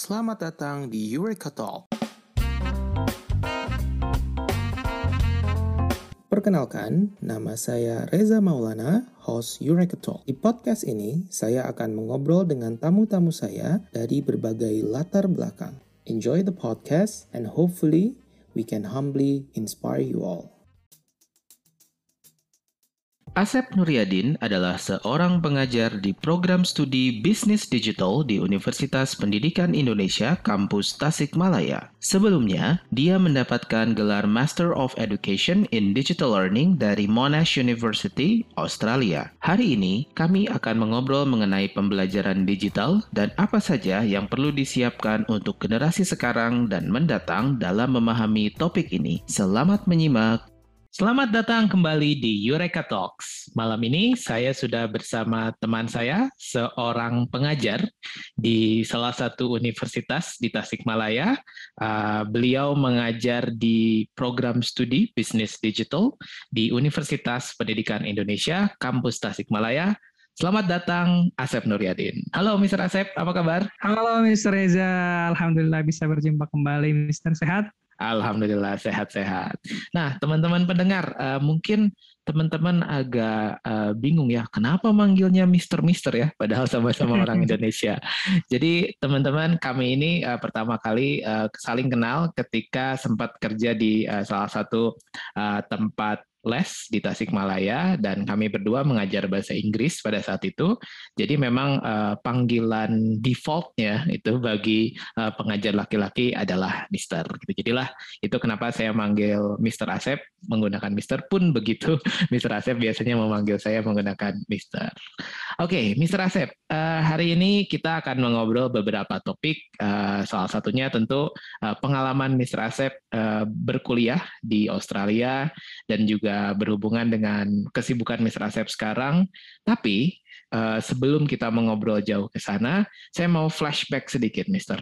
Selamat datang di Eureka Talk. Perkenalkan, nama saya Reza Maulana, host Eureka Talk. Di podcast ini, saya akan mengobrol dengan tamu-tamu saya dari berbagai latar belakang. Enjoy the podcast and hopefully we can humbly inspire you all. Asep Nuryadin adalah seorang pengajar di program studi Bisnis Digital di Universitas Pendidikan Indonesia Kampus Tasikmalaya. Sebelumnya, dia mendapatkan gelar Master of Education in Digital Learning dari Monash University, Australia. Hari ini, kami akan mengobrol mengenai pembelajaran digital dan apa saja yang perlu disiapkan untuk generasi sekarang dan mendatang dalam memahami topik ini. Selamat menyimak Selamat datang kembali di Eureka Talks. Malam ini saya sudah bersama teman saya, seorang pengajar di salah satu universitas di Tasikmalaya. Uh, beliau mengajar di program studi bisnis digital di Universitas Pendidikan Indonesia, kampus Tasikmalaya. Selamat datang Asep Nuryadin. Halo Mr. Asep, apa kabar? Halo Mr. Reza, Alhamdulillah bisa berjumpa kembali Mr. Sehat. Alhamdulillah sehat-sehat. Nah, teman-teman pendengar, uh, mungkin teman-teman agak uh, bingung ya, kenapa manggilnya Mister Mister ya, padahal sama-sama orang Indonesia. Jadi teman-teman, kami ini uh, pertama kali uh, saling kenal ketika sempat kerja di uh, salah satu uh, tempat les di Tasikmalaya dan kami berdua mengajar bahasa Inggris pada saat itu. Jadi memang uh, panggilan defaultnya itu bagi uh, pengajar laki-laki adalah Mister. Gitu. Jadilah itu kenapa saya manggil Mister Asep menggunakan Mister pun begitu. Mister Asep biasanya memanggil saya menggunakan Mister. Oke, okay, Mister Asep, uh, hari ini kita akan mengobrol beberapa topik. Uh, salah satunya tentu uh, pengalaman Mister Asep uh, berkuliah di Australia dan juga juga berhubungan dengan kesibukan Mr. Asep sekarang. Tapi uh, sebelum kita mengobrol jauh ke sana, saya mau flashback sedikit, Mr.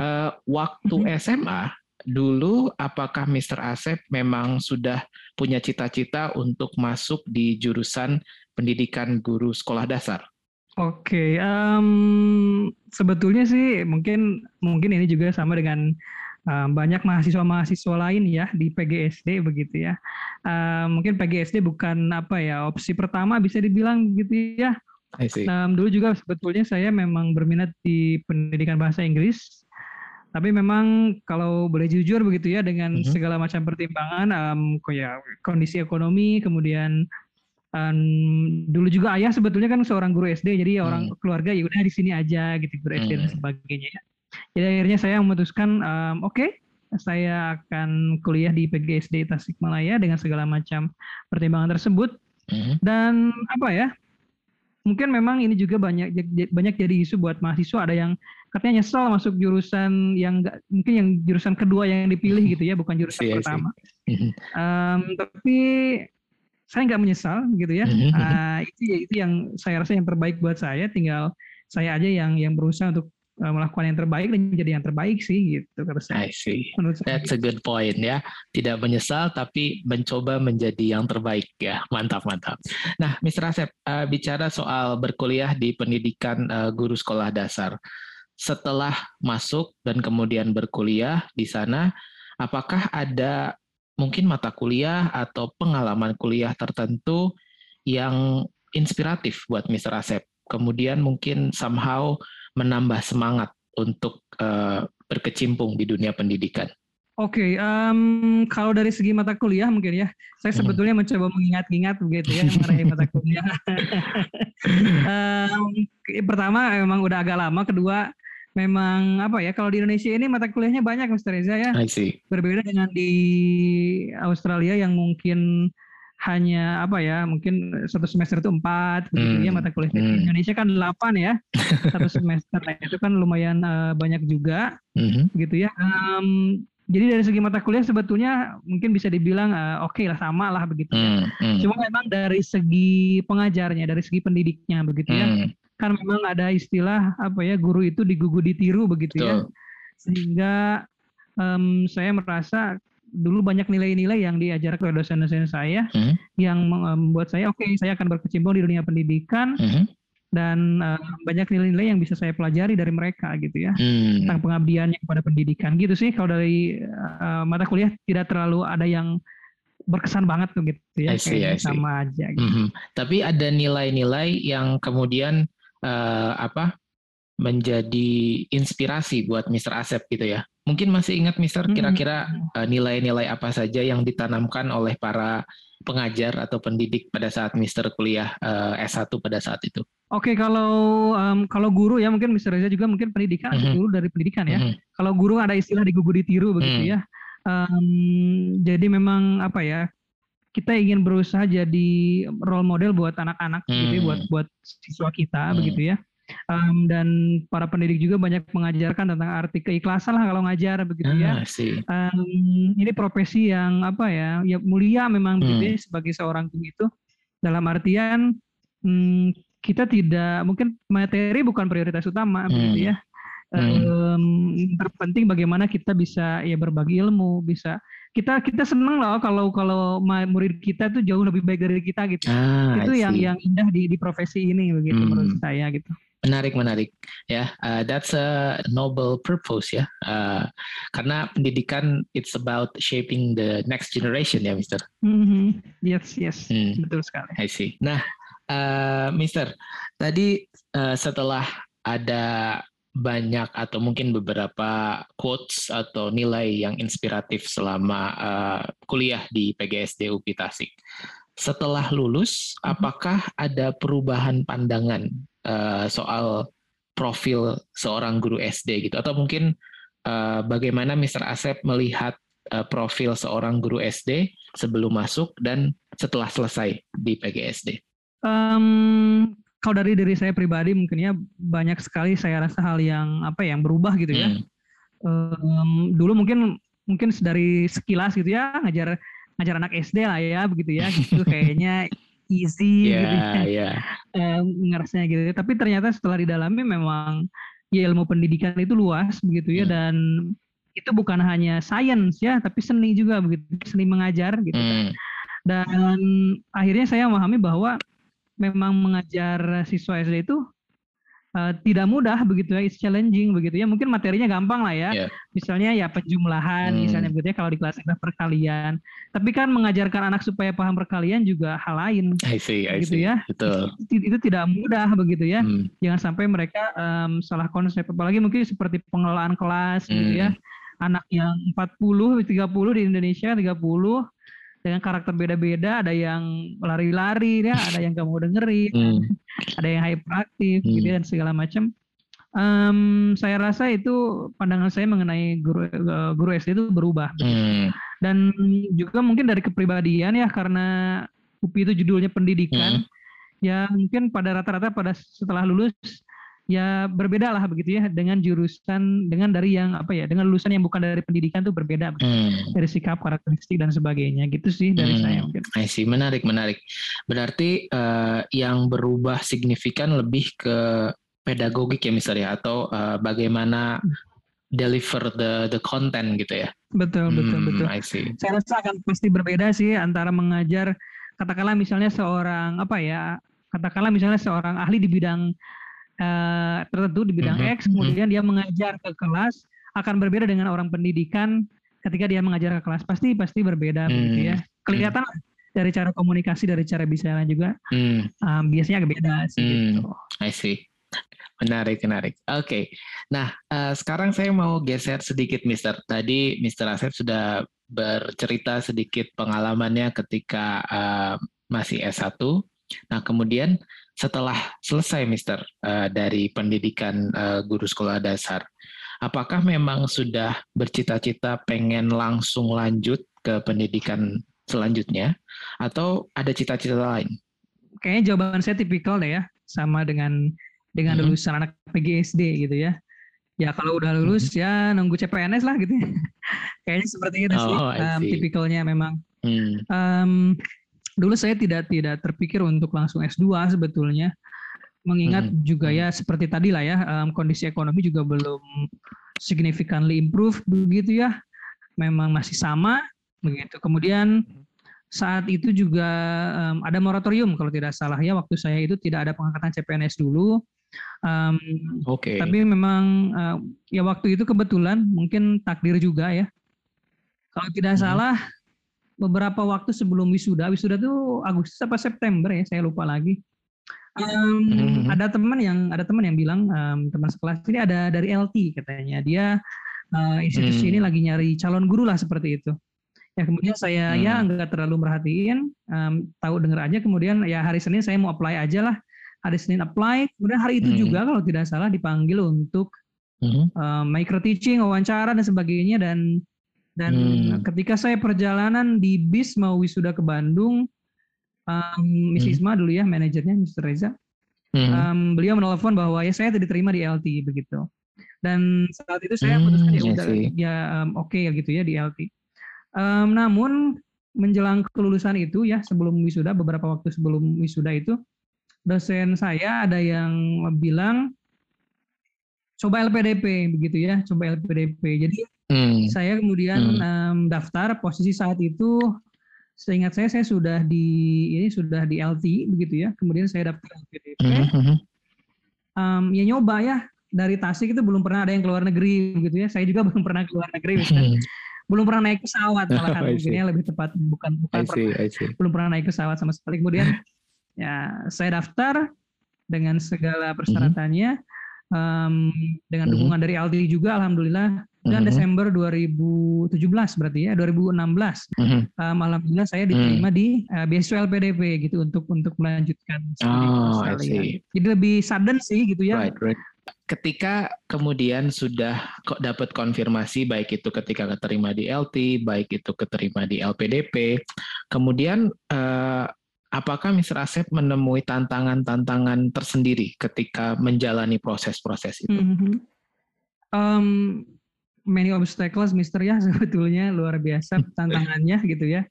Uh, waktu mm -hmm. SMA dulu, apakah Mr. Asep memang sudah punya cita-cita untuk masuk di jurusan pendidikan guru sekolah dasar? Oke, okay, um, sebetulnya sih mungkin mungkin ini juga sama dengan banyak mahasiswa-mahasiswa lain ya di PGSD begitu ya. Mungkin PGSD bukan apa ya opsi pertama bisa dibilang gitu ya. Um, dulu juga sebetulnya saya memang berminat di pendidikan bahasa Inggris, tapi memang kalau boleh jujur begitu ya dengan mm-hmm. segala macam pertimbangan, um, ya kondisi ekonomi, kemudian um, dulu juga ayah sebetulnya kan seorang guru SD, jadi mm. orang keluarga ya udah di sini aja gitu guru SD mm. dan sebagainya. Jadi akhirnya saya memutuskan, um, oke, okay, saya akan kuliah di PGSD Tasikmalaya dengan segala macam pertimbangan tersebut. Mm-hmm. Dan apa ya? Mungkin memang ini juga banyak banyak jadi isu buat mahasiswa. Ada yang katanya nyesal masuk jurusan yang gak, mungkin yang jurusan kedua yang dipilih gitu ya, bukan jurusan see, pertama. Um, tapi saya nggak menyesal gitu ya. Uh, itu ya itu yang saya rasa yang terbaik buat saya. Tinggal saya aja yang yang berusaha untuk melakukan yang terbaik dan jadi yang terbaik sih gitu kata saya. I see. Menurut That's saya. a good point ya. Tidak menyesal tapi mencoba menjadi yang terbaik ya. Mantap mantap. Nah, Mr. Asep uh, bicara soal berkuliah di pendidikan uh, guru sekolah dasar. Setelah masuk dan kemudian berkuliah di sana, apakah ada mungkin mata kuliah atau pengalaman kuliah tertentu yang inspiratif buat Mr. Asep? Kemudian mungkin somehow menambah semangat untuk uh, berkecimpung di dunia pendidikan? Oke, okay, um, kalau dari segi mata kuliah mungkin ya, saya hmm. sebetulnya hmm. mencoba mengingat-ingat begitu ya mengenai mata kuliah. um, pertama memang udah agak lama, kedua memang apa ya kalau di Indonesia ini mata kuliahnya banyak Mas Reza ya. Berbeda dengan di Australia yang mungkin hanya apa ya mungkin satu semester itu empat begitu ya hmm. mata kuliah hmm. Indonesia kan delapan ya satu semester nah, itu kan lumayan uh, banyak juga hmm. gitu ya um, jadi dari segi mata kuliah sebetulnya mungkin bisa dibilang uh, oke okay lah sama lah begitu ya. Hmm. cuma memang dari segi pengajarnya dari segi pendidiknya begitu ya hmm. kan memang ada istilah apa ya guru itu digugu ditiru begitu ya. Betul. ya sehingga um, saya merasa dulu banyak nilai-nilai yang diajarkan oleh dosen-dosen saya hmm. yang membuat saya oke okay, saya akan berkecimpung di dunia pendidikan hmm. dan uh, banyak nilai-nilai yang bisa saya pelajari dari mereka gitu ya hmm. tentang pengabdiannya kepada pendidikan gitu sih kalau dari uh, mata kuliah tidak terlalu ada yang berkesan banget tuh gitu ya see, kayak sama aja gitu. Mm -hmm. Tapi ada nilai-nilai yang kemudian uh, apa menjadi inspirasi buat Mr. Asep gitu ya. Mungkin masih ingat Mister kira-kira uh, nilai-nilai apa saja yang ditanamkan oleh para pengajar atau pendidik pada saat Mister kuliah uh, S1 pada saat itu? Oke, kalau um, kalau guru ya mungkin Mister Reza juga mungkin pendidikan mm -hmm. guru dari pendidikan ya. Mm -hmm. Kalau guru ada istilah di gugu ditiru begitu mm. ya. Um, jadi memang apa ya? Kita ingin berusaha jadi role model buat anak-anak mm. gitu ya, buat buat siswa kita mm. begitu ya um, dan para pendidik juga banyak mengajarkan tentang arti keikhlasan lah kalau ngajar begitu ya. Ah, um, ini profesi yang apa ya, ya mulia memang hmm. begitu ya, sebagai seorang guru itu dalam artian hmm, kita tidak mungkin materi bukan prioritas utama hmm. begitu ya. Um, terpenting bagaimana kita bisa ya berbagi ilmu, bisa kita kita seneng loh kalau kalau murid kita tuh jauh lebih baik dari kita gitu. Ah, itu yang yang indah di di profesi ini begitu hmm. menurut saya gitu. Menarik, menarik. Ya, uh, that's a noble purpose ya. Uh, karena pendidikan it's about shaping the next generation ya, Mister. Mm-hmm. Yes, yes, hmm. betul sekali. I see. Nah, uh, Mister, tadi uh, setelah ada banyak atau mungkin beberapa quotes atau nilai yang inspiratif selama uh, kuliah di PGSD UPI Tasik. Setelah lulus, mm-hmm. apakah ada perubahan pandangan uh, soal profil seorang guru SD gitu atau mungkin uh, bagaimana Mr. Asep melihat uh, profil seorang guru SD sebelum masuk dan setelah selesai di PGSD? Um, kalau dari diri saya pribadi mungkin ya banyak sekali saya rasa hal yang apa yang berubah gitu ya. Hmm. Um, dulu mungkin mungkin dari sekilas gitu ya ngajar ngajar anak SD lah ya begitu ya gitu kayaknya easy yeah, gitu ya. Yeah. Um, ngerasanya gitu. Tapi ternyata setelah didalami memang ya ilmu pendidikan itu luas begitu ya hmm. dan itu bukan hanya sains ya, tapi seni juga begitu, seni mengajar gitu. Hmm. Dan akhirnya saya memahami bahwa memang mengajar siswa SD itu uh, tidak mudah begitu ya, it's challenging begitu ya. Mungkin materinya gampang lah ya. Yeah. Misalnya ya penjumlahan hmm. misalnya begitu ya kalau di kelas perkalian. Tapi kan mengajarkan anak supaya paham perkalian juga hal lain. I see, I gitu see. ya. Betul. Itu, itu tidak mudah begitu ya. Hmm. Jangan sampai mereka um, salah konsep apalagi mungkin seperti pengelolaan kelas hmm. gitu ya. Hmm. Anak yang 40, 30 di Indonesia 30 dengan karakter beda-beda ada yang lari-lari ya ada yang gak mau dengerin hmm. ada yang hyperaktif hmm. gitu dan segala macam um, saya rasa itu pandangan saya mengenai guru uh, guru SD itu berubah hmm. dan juga mungkin dari kepribadian ya karena UPI itu judulnya pendidikan hmm. ya mungkin pada rata-rata pada setelah lulus ya berbeda lah begitu ya dengan jurusan dengan dari yang apa ya dengan lulusan yang bukan dari pendidikan tuh berbeda hmm. dari sikap karakteristik dan sebagainya gitu sih dari hmm. saya mungkin. I see. menarik menarik. Berarti uh, yang berubah signifikan lebih ke pedagogik ya misalnya atau uh, bagaimana deliver the the content gitu ya. Betul betul hmm, betul. I see. Saya rasa akan pasti berbeda sih antara mengajar katakanlah misalnya seorang apa ya katakanlah misalnya seorang ahli di bidang uh, tertentu di bidang mm-hmm. X, kemudian dia mengajar ke kelas akan berbeda dengan orang pendidikan ketika dia mengajar ke kelas pasti pasti berbeda mm. begitu ya. Kelihatan mm. dari cara komunikasi dari cara bicara juga mm. um, biasanya agak beda sih mm. gitu. I see. Menarik, menarik. Oke, okay. nah uh, sekarang saya mau geser sedikit, Mister. Tadi Mister Asep sudah bercerita sedikit pengalamannya ketika uh, masih S1. Nah, kemudian setelah selesai Mister uh, dari pendidikan uh, guru sekolah dasar, apakah memang sudah bercita-cita pengen langsung lanjut ke pendidikan selanjutnya atau ada cita-cita lain? Kayaknya jawaban saya tipikal deh ya, sama dengan dengan hmm. lulusan anak PGSD gitu ya. Ya kalau udah lulus hmm. ya nunggu CPNS lah gitu. Kayaknya seperti itu sih oh, um, tipikalnya memang. Hmm. Um, dulu saya tidak tidak terpikir untuk langsung S2 sebetulnya mengingat hmm. juga ya seperti tadi lah ya um, kondisi ekonomi juga belum significantly improve begitu ya memang masih sama begitu kemudian saat itu juga um, ada moratorium kalau tidak salah ya waktu saya itu tidak ada pengangkatan CPNS dulu. Um, Oke. Okay. Tapi memang uh, ya waktu itu kebetulan mungkin takdir juga ya. Kalau tidak hmm. salah beberapa waktu sebelum wisuda, wisuda itu Agustus apa September ya, saya lupa lagi. Um, hmm. Ada teman yang ada teman yang bilang um, teman sekelas ini ada dari LT katanya dia uh, institusi hmm. ini lagi nyari calon guru lah seperti itu ya kemudian saya ya hmm. ya nggak terlalu merhatiin um, tahu dengar aja kemudian ya hari Senin saya mau apply aja lah hari Senin apply kemudian hari itu hmm. juga kalau tidak salah dipanggil untuk hmm. um, micro teaching wawancara dan sebagainya dan dan hmm. ketika saya perjalanan di bis mau wisuda ke Bandung um, Miss hmm. Isma dulu ya manajernya Mr. Reza hmm. um, beliau menelpon bahwa ya saya diterima di LT begitu dan saat itu saya putuskan ya hmm, udah ya um, oke okay, ya gitu ya di LT Um, namun menjelang kelulusan itu ya sebelum wisuda beberapa waktu sebelum wisuda itu dosen saya ada yang bilang coba LPDP begitu ya. Coba LPDP jadi hmm. saya kemudian hmm. um, daftar posisi saat itu seingat saya saya sudah di ini sudah di LT begitu ya. Kemudian saya daftar LPDP hmm. um, ya nyoba ya. Dari Tasik itu belum pernah ada yang keluar negeri begitu ya. Saya juga belum pernah keluar negeri misalnya. Belum pernah naik pesawat malahan mungkin ya lebih tepat bukan bukan I see, pernah, I see. belum pernah naik pesawat sama sekali. Kemudian ya saya daftar dengan segala persyaratannya um, dengan mhm. dukungan dari Aldi juga alhamdulillah dan mm-hmm. Desember 2017 berarti ya 2016 mm-hmm. um, alhamdulillah saya diterima mm. di uh, beasiswa LPDP gitu untuk untuk melanjutkan studi oh, Jadi lebih sudden sih gitu ya. Right, right ketika kemudian sudah kok dapat konfirmasi baik itu ketika keterima di LT, baik itu keterima di LPDP, kemudian eh, apakah Mr. Asep menemui tantangan-tantangan tersendiri ketika menjalani proses-proses itu? Mm -hmm. um, many obstacles, Mister ya sebetulnya luar biasa tantangannya gitu ya.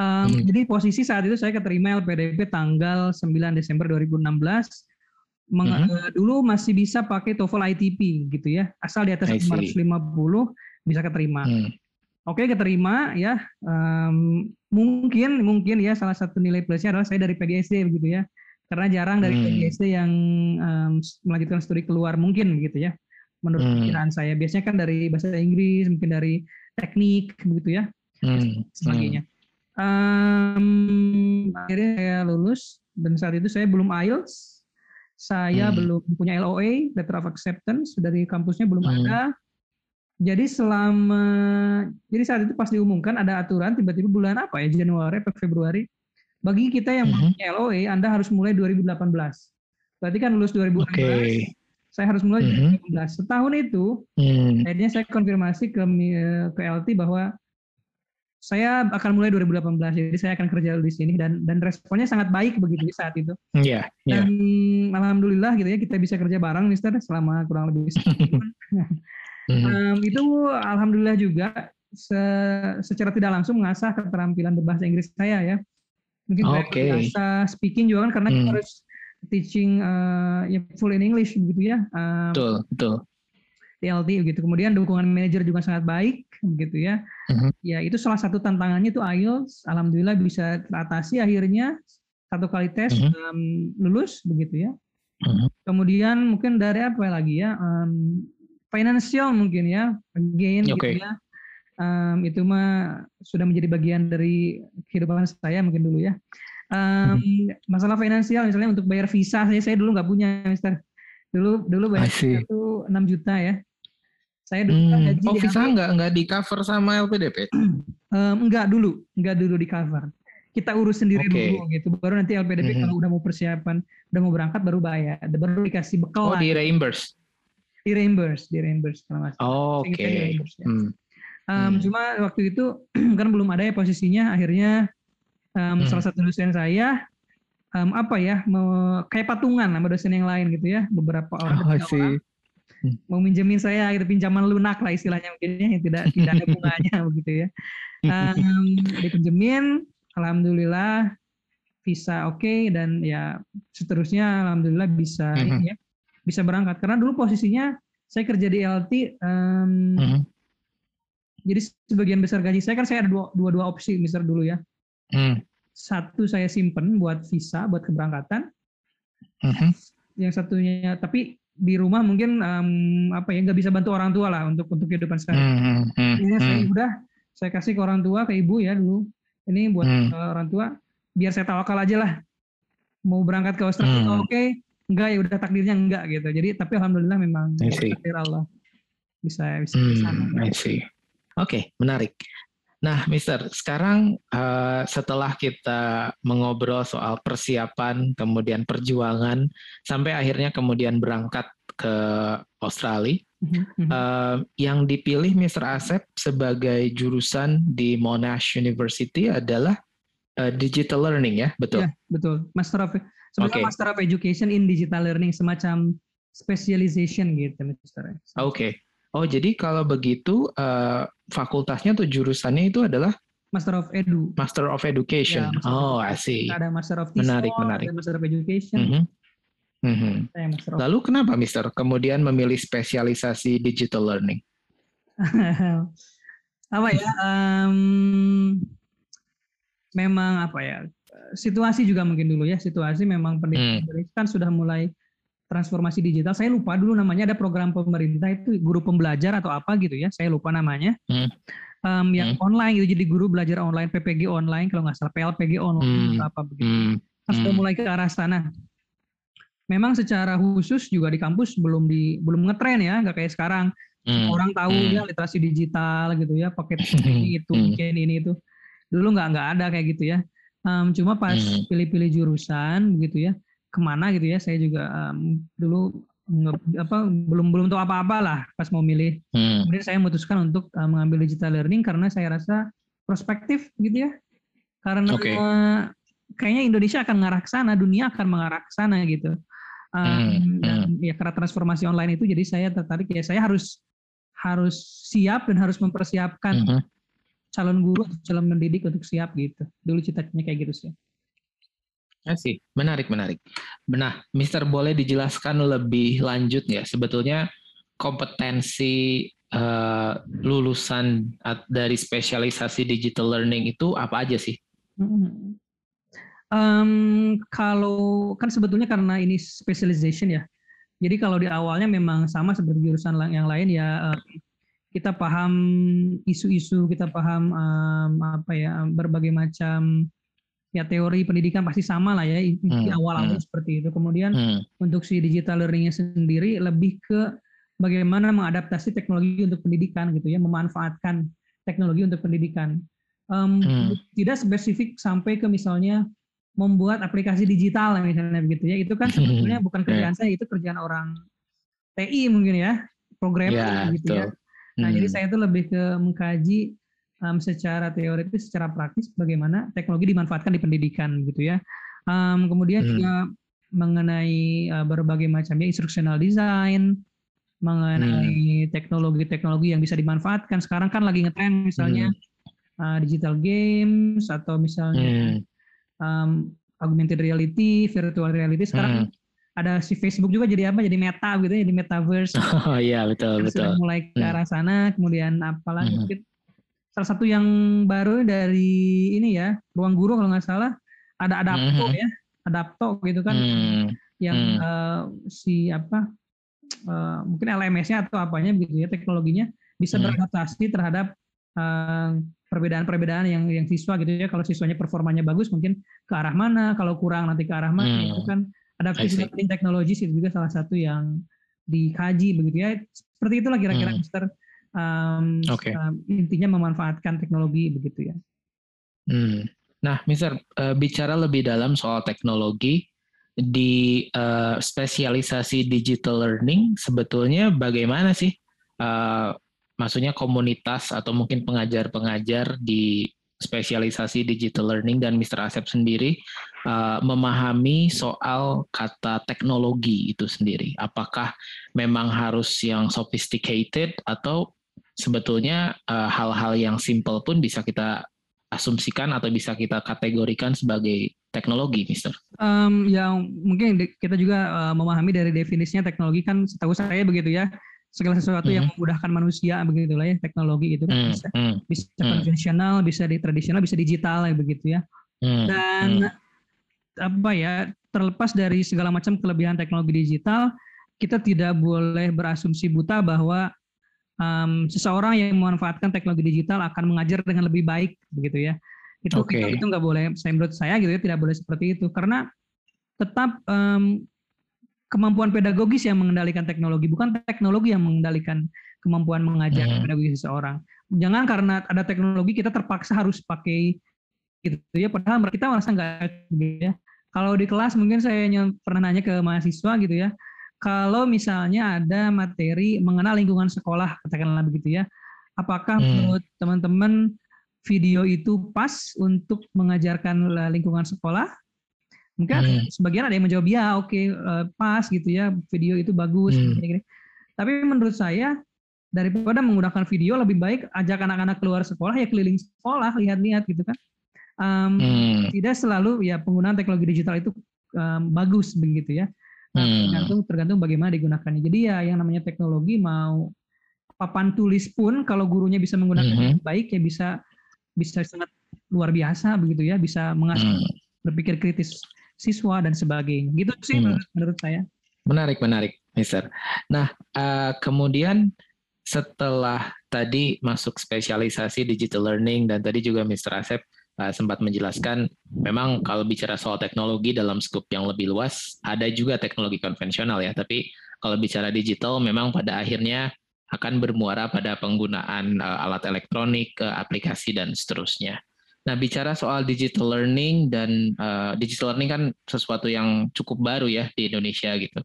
Um, hmm. Jadi posisi saat itu saya keterima LPDP tanggal 9 Desember 2016 Meng, mm -hmm. dulu masih bisa pakai TOEFL ITP gitu ya, asal di atas 550 bisa keterima. Mm. Oke, keterima ya. Um, mungkin mungkin ya salah satu nilai plusnya adalah saya dari PGSD begitu ya. Karena jarang dari hmm. PGSD yang um, melanjutkan studi keluar mungkin gitu ya. Menurut hmm. pikiran saya biasanya kan dari bahasa Inggris, mungkin dari teknik begitu ya. Hmm. Sebagainya. Um, akhirnya saya lulus dan saat itu saya belum IELTS saya hmm. belum punya LOA, letter of acceptance dari kampusnya belum hmm. ada. Jadi selama jadi saat itu pas diumumkan ada aturan tiba-tiba bulan apa ya Januari atau Februari bagi kita yang hmm. punya LOA Anda harus mulai 2018. Berarti kan lulus 2018. Okay. Saya harus mulai mm -hmm. 2018. Setahun itu mm. akhirnya saya konfirmasi ke ke LT bahwa saya akan mulai 2018 jadi saya akan kerja di sini dan dan responnya sangat baik begitu di saat itu. Iya. Yeah, yeah. Dan alhamdulillah gitu ya kita bisa kerja bareng Mister selama kurang lebih setahun. um, itu alhamdulillah juga se secara tidak langsung mengasah keterampilan berbahasa Inggris saya ya. Mungkin okay. bahasa speaking juga kan karena mm. kita hmm. harus teaching uh, ya full in English gitu ya. Um, betul, betul. TLT gitu. Kemudian dukungan manajer juga sangat baik gitu ya. Uh-huh. Ya itu salah satu tantangannya itu IELTS. Alhamdulillah bisa teratasi akhirnya satu kali tes uh-huh. um, lulus begitu ya. Uh-huh. Kemudian mungkin dari apa lagi ya? Um, financial mungkin ya. Again okay. gitu ya. Um, itu mah sudah menjadi bagian dari kehidupan saya mungkin dulu ya. Um, masalah finansial misalnya untuk bayar visa saya saya dulu nggak punya Mister dulu dulu bayar itu 6 juta ya saya dulu hmm. kan gaji oh, visa nggak nggak di cover sama LPDP? um, enggak dulu, enggak dulu di cover. Kita urus sendiri okay. dulu gitu. Baru nanti LPDP hmm. kalau udah mau persiapan, udah mau berangkat baru bayar, baru dikasih bekal. Oh, di reimburse. Di reimburse, di reimburse kalau Oh, Oke. Okay. Ya. Hmm. Um, hmm. Cuma waktu itu kan belum ada ya posisinya. Akhirnya um, hmm. salah satu dosen saya um, apa ya, mau, kayak patungan sama dosen yang lain gitu ya, beberapa orang. Oh, orang Hmm. mau minjemin saya gitu pinjaman lunak lah istilahnya mungkin ya yang tidak tidak ada bunganya begitu ya um, dipinjemin alhamdulillah visa oke okay, dan ya seterusnya alhamdulillah bisa uh -huh. ya bisa berangkat karena dulu posisinya saya kerja di LT um, -huh. jadi sebagian besar gaji saya kan saya ada dua dua, dua opsi misalnya dulu ya Hmm. Satu saya simpen buat visa, buat keberangkatan. Hmm. Yang satunya, tapi di rumah mungkin um, apa ya nggak bisa bantu orang tua lah untuk untuk kehidupan sekarang. Hmm. Hmm. Saya udah saya kasih ke orang tua ke ibu ya dulu. Ini buat hmm. uh, orang tua biar saya tawakal aja lah. Mau berangkat ke Australia hmm. oke, okay. Enggak ya udah takdirnya enggak gitu. Jadi tapi alhamdulillah memang takdir Allah bisa bisa hmm, Oke, okay, menarik. Nah, Mister, sekarang uh, setelah kita mengobrol soal persiapan, kemudian perjuangan, sampai akhirnya kemudian berangkat ke Australia, uh, yang dipilih Mister Asep sebagai jurusan di Monash University adalah uh, digital learning ya, betul? Ya, betul. Master of sebenarnya okay. Master of Education in Digital Learning, semacam specialization gitu, Mister. Oke. Okay. Oh, jadi kalau begitu uh, fakultasnya atau jurusannya itu adalah Master of Edu. Master of Education. Ya, oh, I see. Ada Master of Tisol, menarik, menarik. ada Master of Education. Mm -hmm. Mm -hmm. Master of... Lalu kenapa, Mister, kemudian memilih spesialisasi digital learning? apa ya? Um, memang apa ya? Situasi juga mungkin dulu ya. Situasi memang pendidikan hmm. kan sudah mulai transformasi digital. Saya lupa dulu namanya ada program pemerintah itu guru pembelajar atau apa gitu ya. Saya lupa namanya. Hmm. Um, yang hmm. online gitu. Jadi guru belajar online, PPG online kalau nggak salah, PLPG online hmm. atau apa begitu. Hmm. Nah, sudah hmm. mulai ke arah sana. Memang secara khusus juga di kampus belum di belum ngetren ya, nggak kayak sekarang. Hmm. Orang tahu hmm. ya literasi digital gitu ya, pakai ini itu, hmm. ini itu. Dulu nggak nggak ada kayak gitu ya. Um, cuma pas hmm. pilih-pilih jurusan begitu ya, ke mana gitu ya saya juga um, dulu nge, apa belum belum tahu apa-apa lah pas mau milih hmm. kemudian saya memutuskan untuk uh, mengambil digital learning karena saya rasa prospektif gitu ya karena okay. uh, kayaknya Indonesia akan mengarah ke sana dunia akan mengarah ke sana gitu um, hmm. dan hmm. ya karena transformasi online itu jadi saya tertarik ya saya harus harus siap dan harus mempersiapkan hmm. Calon guru calon mendidik untuk siap gitu. Dulu cita-citanya kayak gitu sih. Sih, menarik, menarik. Nah, Mister boleh dijelaskan lebih lanjut ya, sebetulnya kompetensi uh, lulusan dari spesialisasi digital learning itu apa aja sih? Um, kalau kan sebetulnya karena ini specialization ya, jadi kalau di awalnya memang sama seperti jurusan yang lain ya, uh, kita paham isu-isu, kita paham um, apa ya berbagai macam ya teori pendidikan pasti sama lah ya di hmm, awal-awal hmm. seperti itu. Kemudian hmm. untuk si digital learningnya sendiri lebih ke bagaimana mengadaptasi teknologi untuk pendidikan gitu ya, memanfaatkan teknologi untuk pendidikan. Um, hmm. Tidak spesifik sampai ke misalnya membuat aplikasi digital misalnya begitu ya. Itu kan sebetulnya hmm. bukan kerjaan saya, itu kerjaan orang TI mungkin ya, programmer ya, gitu ya. Nah, hmm. jadi saya itu lebih ke mengkaji um, secara teoritis, secara praktis bagaimana teknologi dimanfaatkan di pendidikan gitu ya. Um, kemudian hmm. juga mengenai uh, berbagai macamnya instructional design, mengenai hmm. teknologi-teknologi yang bisa dimanfaatkan. Sekarang kan lagi ngetren misalnya hmm. uh, digital games atau misalnya hmm. um, augmented reality, virtual reality. Sekarang hmm. Ada si Facebook juga jadi apa? Jadi meta gitu ya, jadi metaverse. Oh iya betul betul. mulai ke hmm. arah sana. Kemudian apalagi hmm salah satu yang baru dari ini ya ruang guru kalau nggak salah ada adapto mm -hmm. ya adapto gitu kan mm. yang mm. Uh, si apa uh, mungkin LMS-nya atau apanya begitu ya teknologinya bisa mm. beradaptasi terhadap eh, perbedaan-perbedaan yang yang siswa gitu ya kalau siswanya performanya bagus mungkin ke arah mana kalau kurang nanti ke arah mana mm. itu kan adaptasi teknologi itu juga salah satu yang dikaji begitu ya seperti itulah kira-kira mm. Mister um, okay. um, intinya memanfaatkan teknologi begitu ya. Hmm. Nah, Mister uh, bicara lebih dalam soal teknologi di uh, spesialisasi digital learning sebetulnya bagaimana sih? Uh, maksudnya komunitas atau mungkin pengajar-pengajar di spesialisasi digital learning dan Mr. Asep sendiri uh, memahami soal kata teknologi itu sendiri. Apakah memang harus yang sophisticated atau sebetulnya eh, hal-hal uh, yang simple pun bisa kita asumsikan atau bisa kita kategorikan sebagai teknologi, Mister? Um, yang mungkin kita juga uh, memahami dari definisinya teknologi kan setahu saya begitu ya segala sesuatu mm. yang hmm. memudahkan manusia begitulah ya teknologi itu kan mm. bisa mm. bisa mm. konvensional bisa di tradisional bisa digital ya begitu ya hmm. dan hmm. apa ya terlepas dari segala macam kelebihan teknologi digital kita tidak boleh berasumsi buta bahwa um, seseorang yang memanfaatkan teknologi digital akan mengajar dengan lebih baik begitu ya itu okay. itu nggak boleh saya menurut saya gitu ya tidak boleh seperti itu karena tetap um, kemampuan pedagogis yang mengendalikan teknologi bukan teknologi yang mengendalikan kemampuan mengajar hmm. pedagogis seseorang jangan karena ada teknologi kita terpaksa harus pakai gitu ya padahal kita merasa nggak gitu ya kalau di kelas mungkin saya pernah nanya ke mahasiswa gitu ya kalau misalnya ada materi mengenal lingkungan sekolah, katakanlah begitu ya, apakah hmm. menurut teman-teman video itu pas untuk mengajarkan lingkungan sekolah? Mungkin hmm. sebagian ada yang menjawab ya, oke okay, eh, pas gitu ya, video itu bagus. Hmm. Gini -gini. Tapi menurut saya daripada menggunakan video lebih baik ajak anak-anak keluar sekolah ya keliling sekolah lihat-lihat gitu kan. Um, hmm. Tidak selalu ya penggunaan teknologi digital itu um, bagus begitu ya Nah, hmm. tergantung tergantung bagaimana digunakannya. Jadi ya yang namanya teknologi mau papan tulis pun kalau gurunya bisa menggunakannya hmm. baik ya bisa bisa sangat luar biasa begitu ya, bisa mengasah hmm. berpikir kritis siswa dan sebagainya. Gitu sih hmm. menurut, menurut saya. Menarik, menarik, Mister. Nah, uh, kemudian setelah tadi masuk spesialisasi digital learning dan tadi juga Mister Asep uh, sempat menjelaskan memang kalau bicara soal teknologi dalam skup yang lebih luas ada juga teknologi konvensional ya tapi kalau bicara digital memang pada akhirnya akan bermuara pada penggunaan uh, alat elektronik, uh, aplikasi dan seterusnya. Nah, bicara soal digital learning dan uh, digital learning kan sesuatu yang cukup baru ya di Indonesia gitu.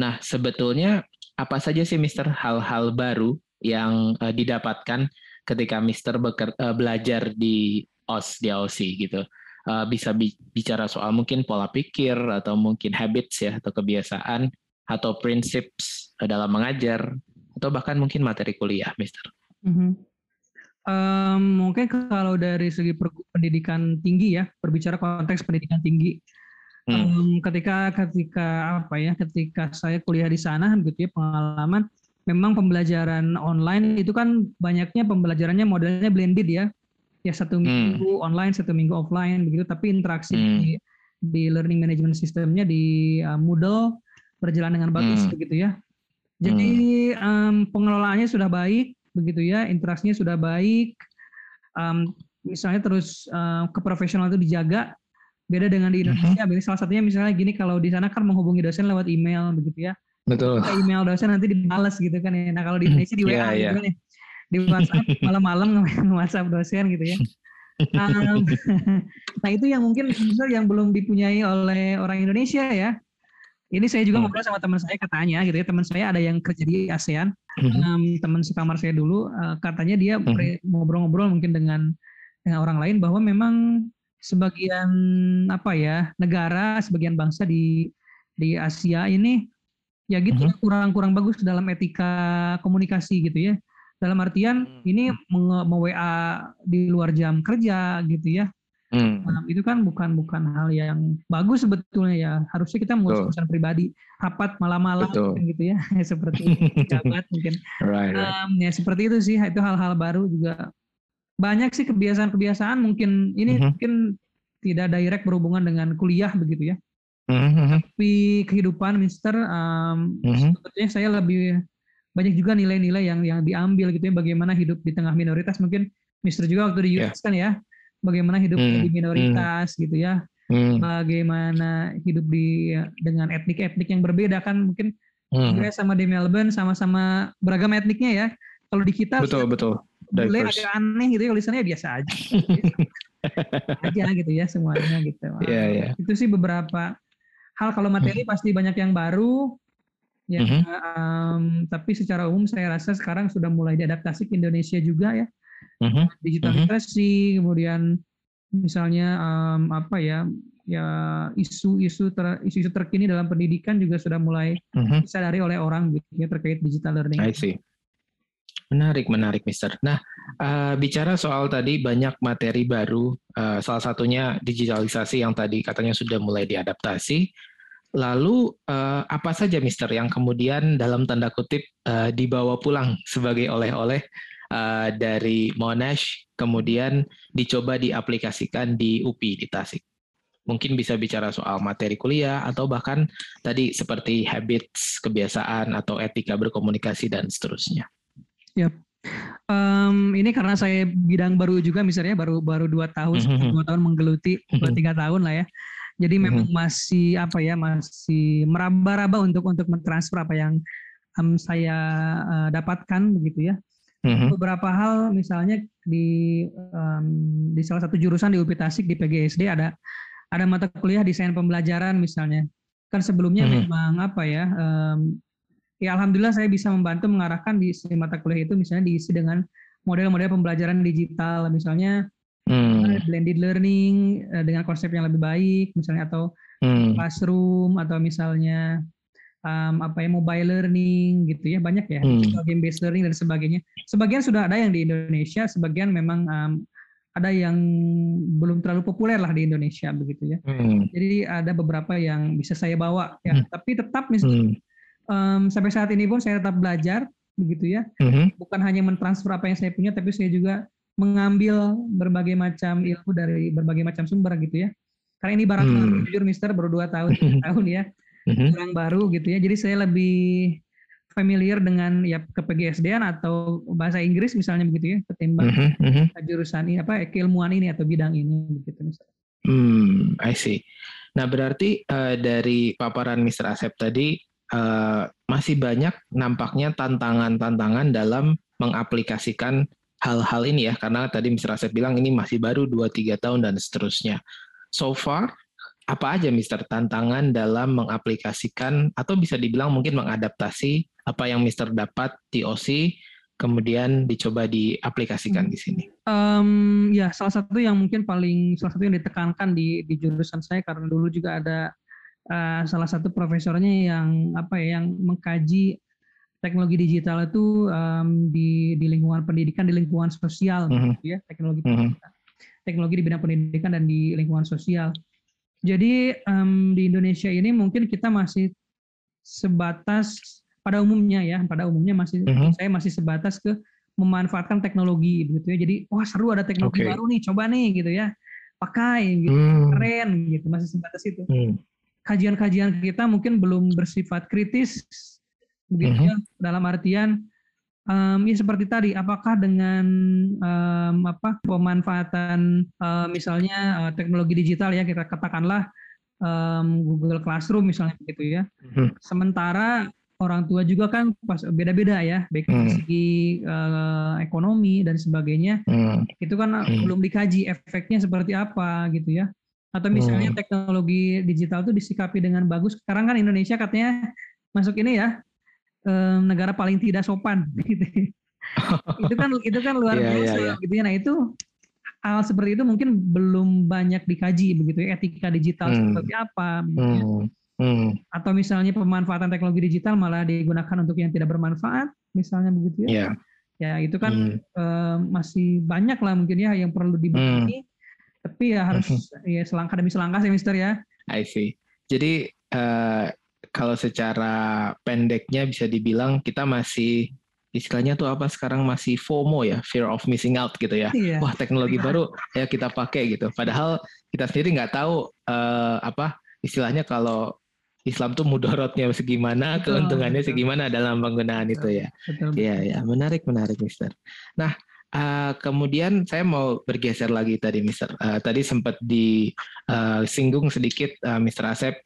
Nah, sebetulnya apa saja sih Mister hal-hal baru yang uh, didapatkan ketika Mister beker, uh, belajar di OS di OC gitu. Uh, bisa bicara soal mungkin pola pikir atau mungkin habits ya atau kebiasaan atau prinsip dalam mengajar atau bahkan mungkin materi kuliah, Mister. Mm -hmm. Um, mungkin kalau dari segi pendidikan tinggi ya, berbicara konteks pendidikan tinggi, hmm. um, ketika ketika apa ya, ketika saya kuliah di sana, gitu ya pengalaman, memang pembelajaran online itu kan banyaknya pembelajarannya modelnya blended ya, ya satu hmm. minggu hmm. online satu minggu offline begitu tapi interaksi hmm. di, di learning management systemnya di uh, Moodle berjalan dengan bagus hmm. begitu ya jadi um, pengelolaannya sudah baik begitu ya interaksinya sudah baik um, misalnya terus uh, keprofesional itu dijaga beda dengan di Indonesia hmm. salah satunya misalnya gini kalau di sana kan menghubungi dosen lewat email begitu ya betul ke email dosen nanti dibalas gitu kan ya nah kalau di Indonesia di WA yeah, gitu yeah. kan ya di WhatsApp malam-malam WhatsApp dosen gitu ya. Um, nah itu yang mungkin yang belum dipunyai oleh orang Indonesia ya. Ini saya juga hmm. ngobrol sama teman saya katanya gitu ya teman saya ada yang kerja di ASEAN um, teman sekamar saya dulu uh, katanya dia hmm. ngobrol-ngobrol mungkin dengan dengan orang lain bahwa memang sebagian apa ya negara sebagian bangsa di di Asia ini ya gitu hmm. kurang-kurang bagus dalam etika komunikasi gitu ya dalam artian hmm. ini me-WA di luar jam kerja gitu ya. Hmm. Nah, itu kan bukan bukan hal yang bagus sebetulnya ya. Harusnya kita mau urusan pribadi, rapat malam-malam gitu ya, seperti jabat mungkin. Right, right. Um, ya seperti itu sih. Itu hal-hal baru juga banyak sih kebiasaan-kebiasaan mungkin ini mm -hmm. mungkin tidak direct berhubungan dengan kuliah begitu ya. Mm -hmm. Tapi kehidupan Mister um, mm -hmm. sebetulnya saya lebih banyak juga nilai-nilai yang yang diambil gitu ya bagaimana hidup di tengah minoritas mungkin Mister juga waktu di US yeah. kan ya bagaimana hidup hmm. di minoritas hmm. gitu ya hmm. bagaimana hidup di dengan etnik-etnik yang berbeda kan mungkin hmm. sama di Melbourne sama-sama beragam etniknya ya kalau di kita betul betul boleh agak aneh gitu ya tulisannya biasa aja aja gitu ya semuanya gitu yeah, yeah. itu sih beberapa hal kalau materi hmm. pasti banyak yang baru Ya, mm -hmm. um, tapi secara umum saya rasa sekarang sudah mulai diadaptasi ke Indonesia juga ya. Mm -hmm. Digitalisasi, mm -hmm. kemudian misalnya um, apa ya, ya isu-isu ter, isu-isu terkini dalam pendidikan juga sudah mulai mm -hmm. disadari oleh orang gitu ya terkait digital learning. I see. Menarik, menarik, Mister. Nah, uh, bicara soal tadi banyak materi baru, uh, salah satunya digitalisasi yang tadi katanya sudah mulai diadaptasi. Lalu uh, apa saja Mister yang kemudian dalam tanda kutip uh, dibawa pulang sebagai oleh-oleh uh, dari Monash kemudian dicoba diaplikasikan di UPI di Tasik. Mungkin bisa bicara soal materi kuliah atau bahkan tadi seperti habits, kebiasaan atau etika berkomunikasi dan seterusnya. Yep. Um, ini karena saya bidang baru juga misalnya baru baru dua tahun, mm -hmm. dua tahun menggeluti dua tiga tahun lah ya. Jadi mm -hmm. memang masih apa ya masih meraba-raba untuk untuk mentransfer apa yang um, saya uh, dapatkan begitu ya. Mm-hmm. Beberapa hal misalnya di um, di salah satu jurusan di UPI Tasik di PGSD ada ada mata kuliah desain pembelajaran misalnya. Kan sebelumnya mm-hmm. memang apa ya um, ya alhamdulillah saya bisa membantu mengarahkan di mata kuliah itu misalnya diisi dengan model-model pembelajaran digital misalnya mm. blended learning eh, dengan konsep yang lebih baik misalnya atau mm. classroom atau misalnya um, apa ya mobile learning gitu ya banyak ya hmm. game based learning dan sebagainya sebagian sudah ada yang di Indonesia sebagian memang um, ada yang belum terlalu populer lah di Indonesia begitu ya hmm. jadi ada beberapa yang bisa saya bawa ya hmm. tapi tetap misalnya hmm. um, sampai saat ini pun saya tetap belajar begitu ya hmm. bukan hanya mentransfer apa yang saya punya tapi saya juga mengambil berbagai macam ilmu dari berbagai macam sumber gitu ya karena ini barang hmm. jujur Mister baru dua tahun tahun ya mm-hmm. orang baru gitu ya. Jadi saya lebih familiar dengan ya ke PGSDN atau bahasa Inggris misalnya begitu ya ketimbang mm-hmm. jurusan ini apa keilmuan ini atau bidang ini begitu misalnya. Hmm, I see. Nah berarti uh, dari paparan Mr. Asep tadi uh, masih banyak nampaknya tantangan-tantangan dalam mengaplikasikan hal-hal ini ya karena tadi Mr. Asep bilang ini masih baru 2-3 tahun dan seterusnya. So far apa aja Mister tantangan dalam mengaplikasikan atau bisa dibilang mungkin mengadaptasi apa yang Mister dapat di OC kemudian dicoba diaplikasikan di sini? Um, ya salah satu yang mungkin paling salah satu yang ditekankan di di jurusan saya karena dulu juga ada uh, salah satu profesornya yang apa ya yang mengkaji teknologi digital itu um, di di lingkungan pendidikan di lingkungan sosial mm -hmm. gitu ya teknologi mm -hmm. teknologi di bidang pendidikan dan di lingkungan sosial jadi um, di Indonesia ini mungkin kita masih sebatas pada umumnya ya, pada umumnya masih uh mhm. -huh. saya masih sebatas ke memanfaatkan teknologi gitu ya. Jadi wah seru ada teknologi okay. baru nih, coba nih gitu ya. Pakai gitu, hmm. keren gitu, masih sebatas itu. Hmm. Kajian-kajian kita mungkin belum bersifat kritis begitu uh -huh. ya dalam artian um, ya seperti tadi, apakah dengan um, apa pemanfaatan uh, misalnya uh, teknologi digital ya kita katakanlah um, Google Classroom misalnya begitu ya. Hmm. Sementara orang tua juga kan pas beda-beda ya, baik dari hmm. segi uh, ekonomi dan sebagainya. Hmm. Itu kan hmm. belum dikaji efeknya seperti apa gitu ya. Atau misalnya hmm. teknologi digital itu disikapi dengan bagus. Sekarang kan Indonesia katanya masuk ini ya um, negara paling tidak sopan gitu. itu kan itu kan luar yeah, biasa yeah, yeah. gitu ya. Nah, itu hal seperti itu mungkin belum banyak dikaji begitu ya etika digital hmm. seperti apa begitu ya. hmm. Hmm. Atau misalnya pemanfaatan teknologi digital malah digunakan untuk yang tidak bermanfaat misalnya begitu ya. Yeah. Ya, itu kan hmm. uh, masih banyak lah mungkin ya yang perlu dibahas. Hmm. Tapi ya harus hmm. ya selangkah demi selangkah sih Mister ya. I see. Jadi uh, kalau secara pendeknya bisa dibilang kita masih istilahnya tuh apa sekarang masih FOMO ya, fear of missing out gitu ya. Iya. Wah teknologi iya. baru ya kita pakai gitu. Padahal kita sendiri nggak tahu uh, apa istilahnya kalau Islam tuh mudorotnya segimana, betul, keuntungannya betul. segimana dalam penggunaan betul, itu ya. Iya ya, menarik menarik Mister. Nah Uh, kemudian saya mau bergeser lagi tadi, Mister. Uh, tadi sempat disinggung uh, sedikit, uh, Mister Asep,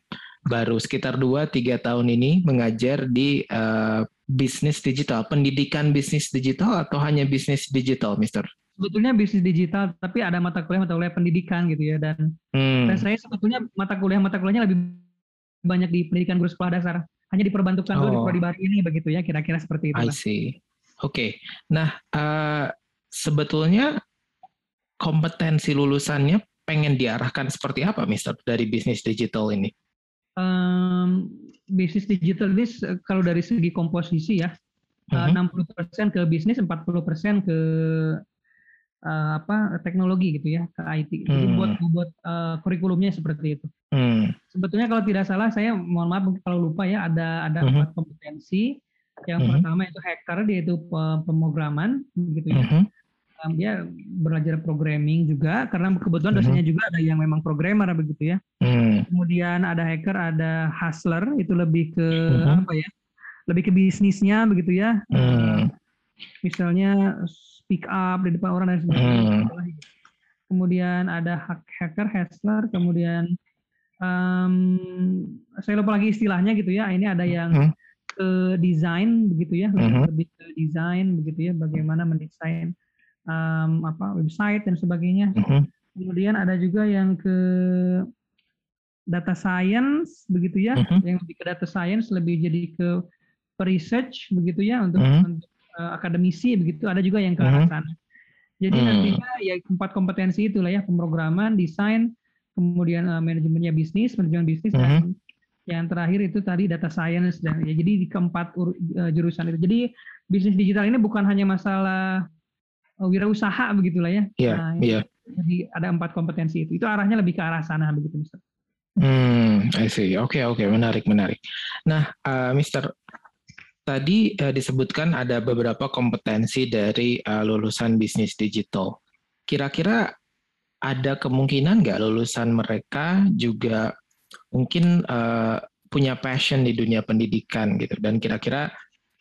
baru sekitar 2-3 tahun ini mengajar di uh, bisnis digital, pendidikan bisnis digital atau hanya bisnis digital, Mister? Sebetulnya bisnis digital, tapi ada mata kuliah mata kuliah pendidikan gitu ya dan, hmm. dan saya sebetulnya mata kuliah mata kuliahnya lebih banyak di pendidikan guru sekolah dasar, hanya diperbantukan oh. dulu di baru ini begitu ya, kira-kira seperti itu. I see. Oke, okay. nah uh, sebetulnya kompetensi lulusannya pengen diarahkan seperti apa, Mister, dari bisnis digital ini? Um, bisnis digital ini kalau dari segi komposisi ya uh-huh. uh, 60% ke bisnis, 40% ke uh, apa teknologi gitu ya, ke IT. Jadi hmm. buat buat uh, kurikulumnya seperti itu. Hmm. Sebetulnya kalau tidak salah saya mohon maaf kalau lupa ya ada ada hmm. empat kompetensi Yang mm -hmm. pertama itu hacker, dia itu pemrograman, gitu ya. Mm -hmm. Um, dia belajar programming juga, karena kebetulan dosennya mm -hmm. juga ada yang memang programmer begitu ya. Mm. Kemudian ada hacker, ada hustler, itu lebih ke mm -hmm. apa ya? Lebih ke bisnisnya begitu ya. Mm. Misalnya speak up di depan orang dan sebagainya. Mm. Kemudian ada hacker, hustler, kemudian um, saya lupa lagi istilahnya gitu ya. Ini ada yang hmm. ke desain begitu ya, hmm. lebih ke desain begitu ya, bagaimana mendesain um, apa website dan sebagainya. Hmm. Kemudian ada juga yang ke data science begitu ya, hmm. yang lebih ke data science lebih jadi ke research begitu ya untuk, hmm. untuk uh, akademisi begitu. Ada juga yang ke arah sana. Jadi hmm. nantinya ya empat kompetensi itulah ya pemrograman, desain, kemudian uh, manajemennya bisnis, manajemen bisnis, mm -hmm. dan yang terakhir itu tadi data science dan ya jadi di keempat uh, jurusan itu. Jadi bisnis digital ini bukan hanya masalah wirausaha begitulah ya. Iya. Yeah, nah, yeah. Jadi ada empat kompetensi itu. Itu arahnya lebih ke arah sana begitu, Mister. Hmm, I see. Oke, okay, oke, okay. menarik, menarik. Nah, uh, Mister, tadi uh, disebutkan ada beberapa kompetensi dari uh, lulusan bisnis digital. Kira-kira ada kemungkinan nggak lulusan mereka juga mungkin uh, punya passion di dunia pendidikan gitu dan kira-kira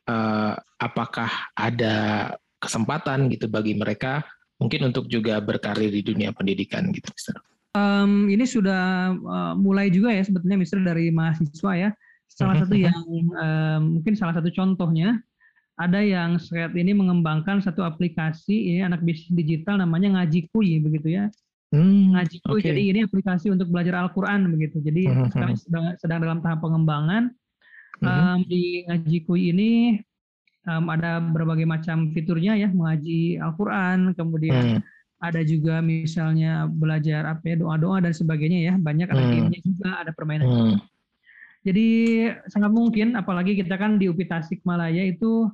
uh, apakah ada kesempatan gitu bagi mereka mungkin untuk juga berkarir di dunia pendidikan gitu Mister? Um, ini sudah uh, mulai juga ya sebetulnya Mister dari mahasiswa ya salah satu yang um, mungkin salah satu contohnya ada yang saat ini mengembangkan satu aplikasi ini anak bisnis digital namanya Ngaji Kui begitu ya Hmm, ngajiku okay. jadi ini aplikasi untuk belajar Al-Quran begitu. Jadi uh hmm, -huh. Hmm. sekarang sedang, sedang dalam tahap pengembangan. Um, di ngajiku ini um, ada berbagai macam fiturnya ya, mengaji Al-Quran, kemudian uh ada juga misalnya belajar apa ya doa-doa dan sebagainya ya. Banyak ada gamenya juga, ada permainan. Uh Jadi sangat mungkin, apalagi kita kan di UPI Tasikmalaya itu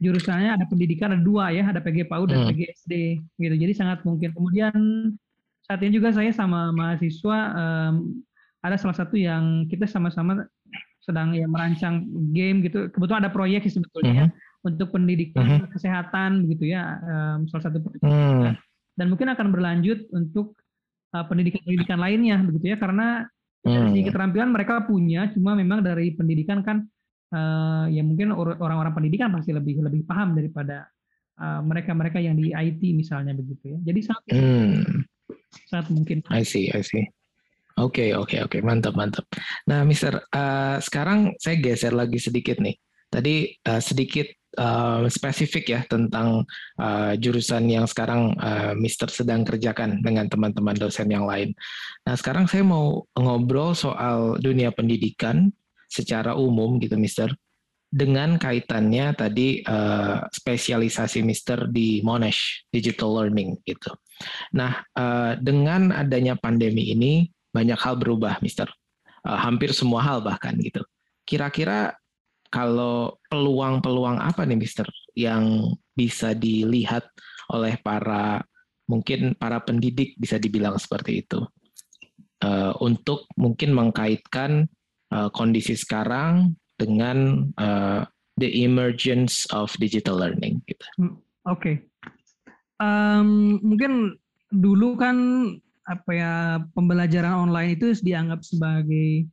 jurusannya ada pendidikan ada dua ya, ada PG PAUD dan PGSD gitu. Jadi sangat mungkin. Kemudian saat ini juga saya sama mahasiswa um, ada salah satu yang kita sama-sama sedang ya merancang game gitu. Kebetulan ada proyek sih sebetulnya ya mhm. Untuk pendidikan uh mhm. -huh. kesehatan begitu ya um, salah satu pendidikan. Uh -huh. dan mungkin akan berlanjut untuk uh, pendidikan-pendidikan lainnya begitu ya karena uh -huh. dari keterampilan mereka punya cuma memang dari pendidikan kan uh, ya mungkin orang-orang pendidikan pasti lebih lebih paham daripada mereka-mereka uh, yang di IT misalnya begitu ya. Jadi sangat hmm saat mungkin. I see, I see. Oke, okay, oke, okay, oke, okay. mantap, mantap. Nah, Mister, uh, sekarang saya geser lagi sedikit nih. Tadi uh, sedikit uh, spesifik ya tentang uh, jurusan yang sekarang uh, Mister sedang kerjakan dengan teman-teman dosen yang lain. Nah, sekarang saya mau ngobrol soal dunia pendidikan secara umum gitu, Mister dengan kaitannya tadi uh, spesialisasi Mister di Monash Digital Learning gitu. Nah, uh, dengan adanya pandemi ini banyak hal berubah, Mister. Uh, hampir semua hal bahkan gitu. Kira-kira kalau peluang-peluang apa nih, Mister, yang bisa dilihat oleh para mungkin para pendidik bisa dibilang seperti itu uh, untuk mungkin mengkaitkan uh, kondisi sekarang dengan uh, the emergence of digital learning. Gitu. Hmm, oke, okay. um, mungkin dulu kan apa ya pembelajaran online itu dianggap sebagai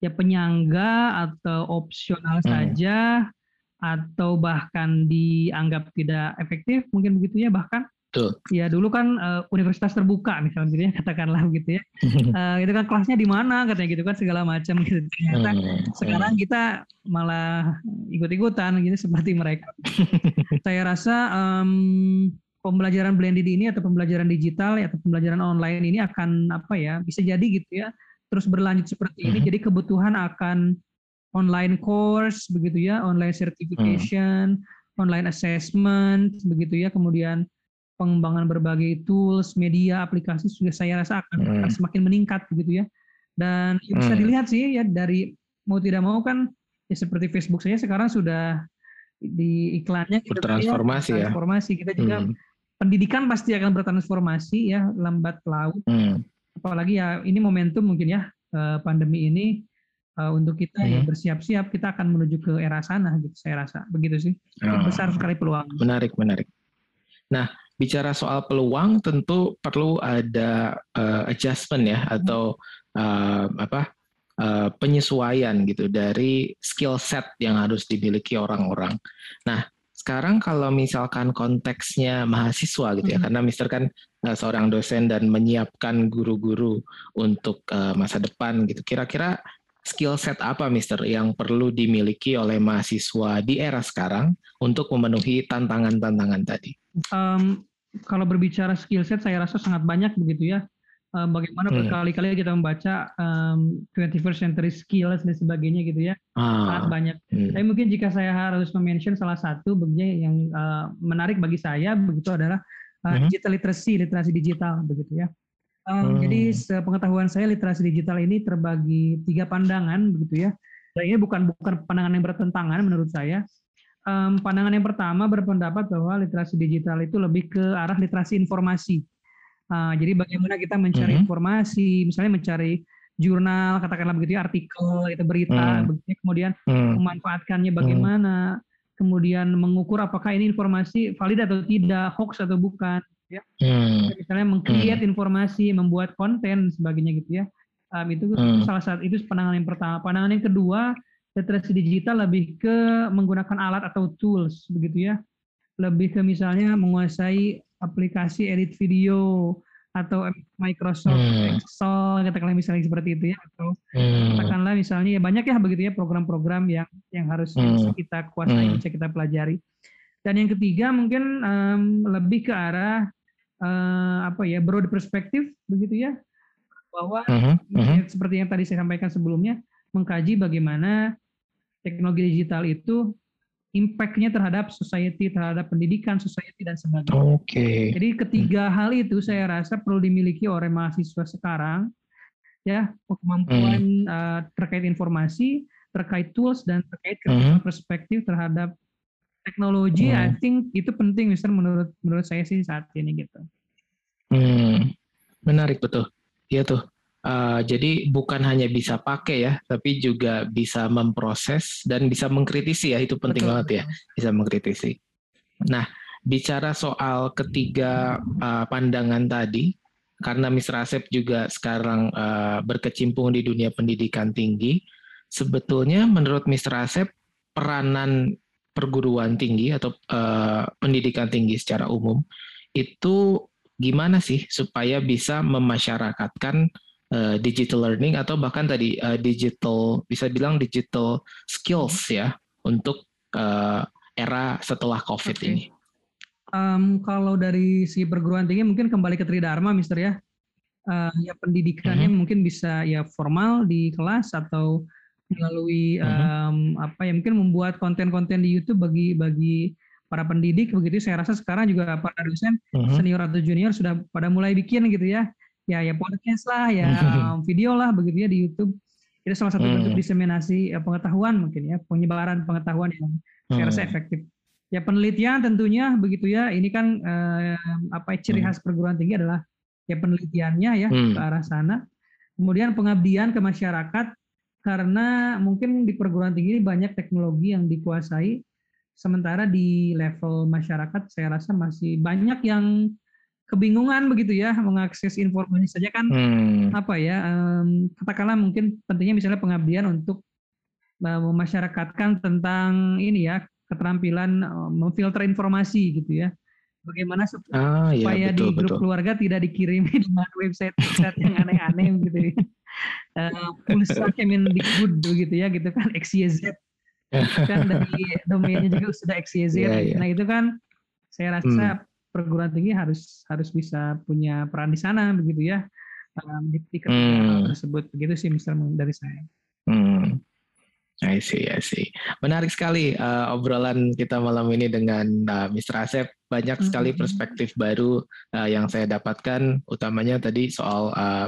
ya penyangga atau opsional hmm. saja atau bahkan dianggap tidak efektif mungkin begitu ya bahkan Betul. Ya dulu kan uh, universitas terbuka misalnya gitu ya katakanlah gitu ya. uh, itu kan kelasnya di mana katanya gitu kan segala macam gitu. Ternyata hmm. sekarang kita malah ikut-ikutan gitu seperti mereka. Saya rasa um, pembelajaran blended ini atau pembelajaran digital ya, atau pembelajaran online ini akan apa ya bisa jadi gitu ya terus berlanjut seperti ini. Jadi kebutuhan akan online course begitu ya, online certification, online assessment begitu ya, kemudian pengembangan berbagai tools, media, aplikasi sudah saya rasa akan, hmm. akan semakin meningkat begitu ya. Dan ya bisa hmm. dilihat sih ya dari mau tidak mau kan ya seperti Facebook saya sekarang sudah di iklannya kita bertransformasi ya. Transformasi kita juga hmm. pendidikan pasti akan bertransformasi ya lambat laut. Hmm. Apalagi ya ini momentum mungkin ya eh, pandemi ini uh, untuk kita hmm. ya bersiap-siap kita akan menuju ke era sana gitu saya rasa begitu sih oh. besar sekali peluang menarik menarik nah bicara soal peluang tentu perlu ada uh, adjustment ya atau uh, apa uh, penyesuaian gitu dari skill set yang harus dimiliki orang-orang nah sekarang kalau misalkan konteksnya mahasiswa gitu ya, mm -hmm. karena Mister kan seorang dosen dan menyiapkan guru-guru untuk uh, masa depan gitu. Kira-kira skill set apa Mister yang perlu dimiliki oleh mahasiswa di era sekarang untuk memenuhi tantangan-tantangan tadi? Um, kalau berbicara skill set, saya rasa sangat banyak begitu ya bagaimana hmm. berkali-kali kita membaca um, 21st century skills dan sebagainya gitu ya ah. sangat banyak. Hmm. Tapi mungkin jika saya harus mention salah satu yang uh, menarik bagi saya begitu adalah uh, hmm. digital literacy, literasi digital begitu ya. Um, hmm. Jadi sepengetahuan saya literasi digital ini terbagi tiga pandangan begitu ya. Dan ini bukan bukan pandangan yang bertentangan menurut saya. Um, pandangan yang pertama berpendapat bahwa literasi digital itu lebih ke arah literasi informasi Uh, jadi bagaimana kita mencari mm-hmm. informasi, misalnya mencari jurnal, katakanlah begitu ya, artikel, itu berita, mm. begitu, kemudian mm. memanfaatkannya bagaimana, mm. Kemudian mengukur apakah ini informasi valid atau tidak, hoax atau bukan, ya. Mm. Misalnya mengcreate mm. informasi, membuat konten, sebagainya gitu ya. Um, itu mm. salah satu itu pandangan yang pertama. Pandangan yang kedua, literasi digital lebih ke menggunakan alat atau tools, begitu ya. Lebih ke misalnya menguasai aplikasi edit video atau Microsoft hmm. Excel katakanlah misalnya seperti itu ya atau hmm. katakanlah misalnya ya banyak ya begitu ya program-program yang yang harus hmm. bisa kita kuasai hmm. bisa kita pelajari dan yang ketiga mungkin um, lebih ke arah uh, apa ya broad perspektif begitu ya bahwa uh-huh. Uh-huh. seperti yang tadi saya sampaikan sebelumnya mengkaji bagaimana teknologi digital itu impact-nya terhadap society, terhadap pendidikan society dan sebagainya. Oke. Okay. Jadi ketiga hmm. hal itu saya rasa perlu dimiliki oleh mahasiswa sekarang, ya kemampuan hmm. uh, terkait informasi, terkait tools dan terkait hmm. perspektif terhadap teknologi. Hmm. I think itu penting, Mister, menurut menurut saya sih saat ini gitu. Hmm. Menarik betul. Iya tuh. Uh, jadi bukan hanya bisa pakai ya, tapi juga bisa memproses dan bisa mengkritisi ya itu penting betul, banget ya, bisa mengkritisi. Nah, bicara soal ketiga uh, pandangan tadi, karena Mr. Asep juga sekarang uh, berkecimpung di dunia pendidikan tinggi, sebetulnya menurut Mr. Asep peranan perguruan tinggi atau uh, pendidikan tinggi secara umum itu gimana sih supaya bisa memasyarakatkan uh, digital learning atau bahkan tadi uh, digital bisa bilang digital skills ya untuk uh, era setelah COVID okay. ini. Um, kalau dari si perguruan tinggi mungkin kembali ke Tridharma, Mister ya. Uh, ya pendidikannya uh-huh. mungkin bisa ya formal di kelas atau melalui uh-huh. um, apa ya mungkin membuat konten-konten di YouTube bagi bagi para pendidik begitu. Saya rasa sekarang juga para dosen uh-huh. senior atau junior sudah pada mulai bikin gitu ya ya ya podcast lah ya video lah begitu ya di YouTube itu salah satu bentuk hmm. diseminasi ya, pengetahuan mungkin ya penyebaran pengetahuan yang saya rasa hmm. efektif ya penelitian tentunya begitu ya ini kan eh, apa ciri hmm. khas perguruan tinggi adalah ya penelitiannya ya hmm. ke arah sana kemudian pengabdian ke masyarakat karena mungkin di perguruan tinggi ini banyak teknologi yang dikuasai sementara di level masyarakat saya rasa masih banyak yang kebingungan begitu ya mengakses informasi saja kan hmm. apa ya um, katakanlah mungkin pentingnya misalnya pengabdian untuk uh, memasyarakatkan tentang ini ya keterampilan uh, memfilter informasi gitu ya bagaimana supaya, ah, ya, supaya betul, di grup betul. keluarga tidak dikirimi dengan website website yang aneh-aneh gitu ya. Uh, pulsa Kemendikbud begitu ya gitu kan XYZ kan dari domainnya juga sudah XYZ yeah, yeah. nah itu kan saya rasa hmm perguruan tinggi harus harus bisa punya peran di sana begitu ya um, di, di hmm. tersebut begitu sih Mister dari saya. Hmm. I see, I see. Menarik sekali uh, obrolan kita malam ini dengan uh, Mr. Asep. Banyak sekali hmm. perspektif baru uh, yang saya dapatkan, utamanya tadi soal uh,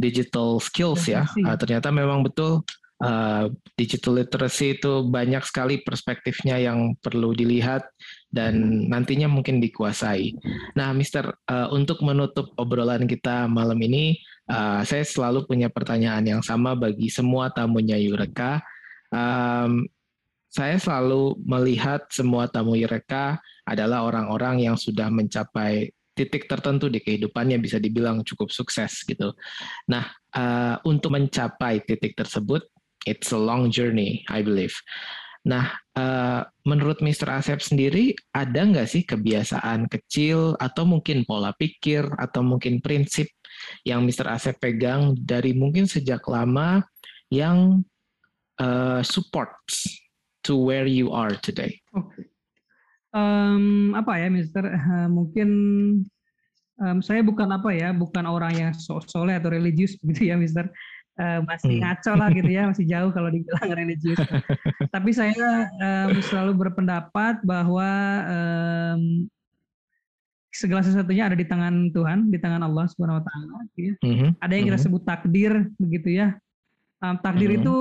digital skills ya. Uh, ternyata memang betul uh, digital literacy itu banyak sekali perspektifnya yang perlu dilihat dan nantinya mungkin dikuasai. Nah, Mister, uh, untuk menutup obrolan kita malam ini, uh, saya selalu punya pertanyaan yang sama bagi semua tamunya Yureka. Um, saya selalu melihat semua tamu Yureka adalah orang-orang yang sudah mencapai titik tertentu di kehidupannya bisa dibilang cukup sukses gitu. Nah, uh, untuk mencapai titik tersebut, it's a long journey, I believe. Nah, uh, menurut Mr. Asep sendiri, ada nggak sih kebiasaan kecil atau mungkin pola pikir atau mungkin prinsip yang Mr. Asep pegang dari mungkin sejak lama yang uh, supports to where you are today? Okay. Um, apa ya, Mister? Uh, mungkin um, saya bukan apa ya, bukan orang yang soleh atau religius begitu ya, Mister uh, masih hmm. ngaco lah gitu ya, masih jauh kalau dibilang religius. Tapi saya um, selalu berpendapat bahwa um, segala sesuatunya ada di tangan Tuhan, di tangan Allah Subhanahu Wa Taala. Gitu ya. Mm-hmm. Ada yang kita mm-hmm. sebut takdir, begitu ya. Um, takdir mm-hmm. itu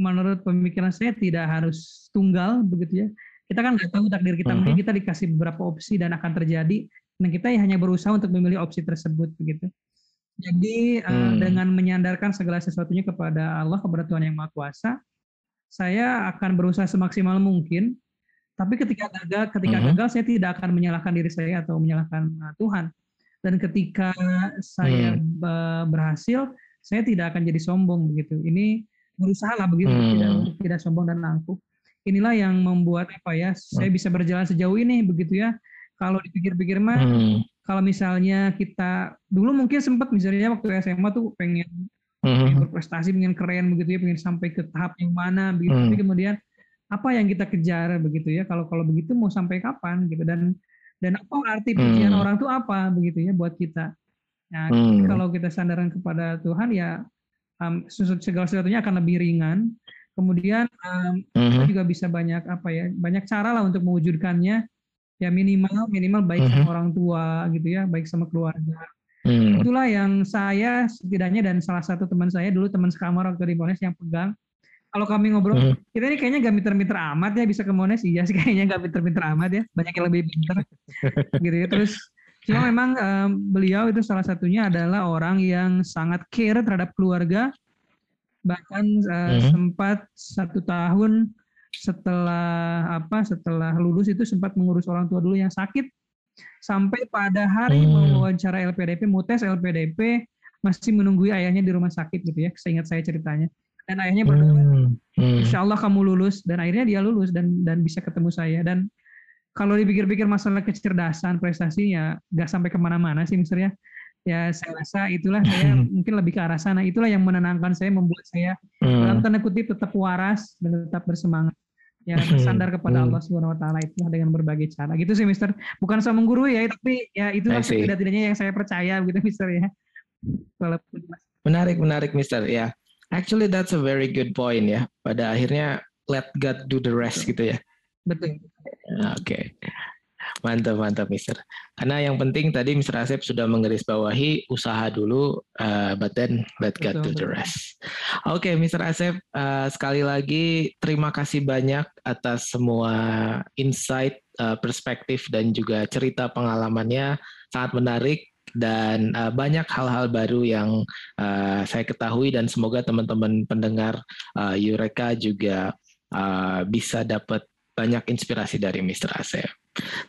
menurut pemikiran saya tidak harus tunggal, begitu ya. Kita kan nggak tahu takdir kita, mm-hmm. mungkin kita dikasih beberapa opsi dan akan terjadi, dan kita hanya berusaha untuk memilih opsi tersebut, begitu. Jadi uh, hmm. dengan menyandarkan segala sesuatunya kepada Allah, kepada Tuhan yang Maha Kuasa, saya akan berusaha semaksimal mungkin. Tapi ketika gagal, ketika hmm. gagal saya tidak akan menyalahkan diri saya atau menyalahkan uh, Tuhan. Dan ketika saya hmm. berhasil, saya tidak akan jadi sombong begitu. Ini berusaha lah begitu, hmm. tidak tidak sombong dan angkuh. Inilah yang membuat apa ya, saya hmm. bisa berjalan sejauh ini begitu ya. Kalau dipikir-pikir mah, hmm kalau misalnya kita dulu mungkin sempat misalnya waktu SMA tuh pengen, mm-hmm. berprestasi, pengen keren begitu ya, pengen sampai ke tahap yang mana begitu. Mm. Tapi kemudian apa yang kita kejar begitu ya? Kalau kalau begitu mau sampai kapan gitu dan dan apa arti pujian mm. orang tuh apa begitu ya buat kita. Nah, mm. kalau kita sandaran kepada Tuhan ya um, segala sesuatunya akan lebih ringan. Kemudian um, mm-hmm. kita juga bisa banyak apa ya? Banyak cara lah untuk mewujudkannya ya minimal minimal baik mm-hmm. sama mhm. orang tua gitu ya baik sama keluarga mm. itulah yang saya setidaknya dan salah satu teman saya dulu teman sekamar waktu di Mones yang pegang kalau kami ngobrol mm. kita ini kayaknya gak miter-miter amat ya bisa ke Mones iya sih kayaknya gak miter-miter amat ya banyak yang lebih pinter gitu ya terus cuma memang um, beliau itu salah satunya adalah orang yang sangat care terhadap keluarga bahkan uh, mm. sempat satu tahun setelah apa setelah lulus itu sempat mengurus orang tua dulu yang sakit sampai pada hari hmm. mau wawancara LPDP mau tes LPDP masih menunggu ayahnya di rumah sakit gitu ya seingat saya ceritanya dan ayahnya berdoa hmm. Hmm. Insya Allah kamu lulus dan akhirnya dia lulus dan dan bisa ketemu saya dan kalau dipikir-pikir masalah kecerdasan prestasinya nggak sampai ke mana-mana sih misalnya ya saya rasa itulah saya mungkin lebih ke arah sana itulah yang menenangkan saya membuat saya hmm. dalam tanda kutip tetap waras dan tetap bersemangat ya bersandar kepada hmm. Allah Subhanahu wa taala itu dengan berbagai cara. Gitu sih Mister. Bukan sama guru ya, tapi ya itu tidak-tidaknya yang saya percaya gitu Mister ya. Walaupun Menarik, menarik Mister ya. Actually that's a very good point ya. Pada akhirnya let God do the rest gitu ya. Betul. Oke. Okay. Mantap, mantap, Mister. Karena yang penting tadi Mister Asep sudah menggarisbawahi usaha dulu, uh, but then let God do the rest. Oke, okay, Mister Asep, uh, sekali lagi terima kasih banyak atas semua insight, uh, perspektif dan juga cerita pengalamannya sangat menarik dan uh, banyak hal-hal baru yang uh, saya ketahui dan semoga teman-teman pendengar uh, Eureka juga uh, bisa dapat banyak inspirasi dari Mr. Asep.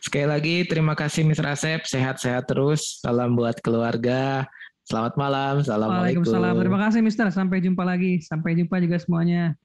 Sekali lagi terima kasih Mr. Asep, sehat-sehat terus. Salam buat keluarga. Selamat malam. Assalamualaikum. Waalaikumsalam. Terima kasih Mister. Sampai jumpa lagi. Sampai jumpa juga semuanya.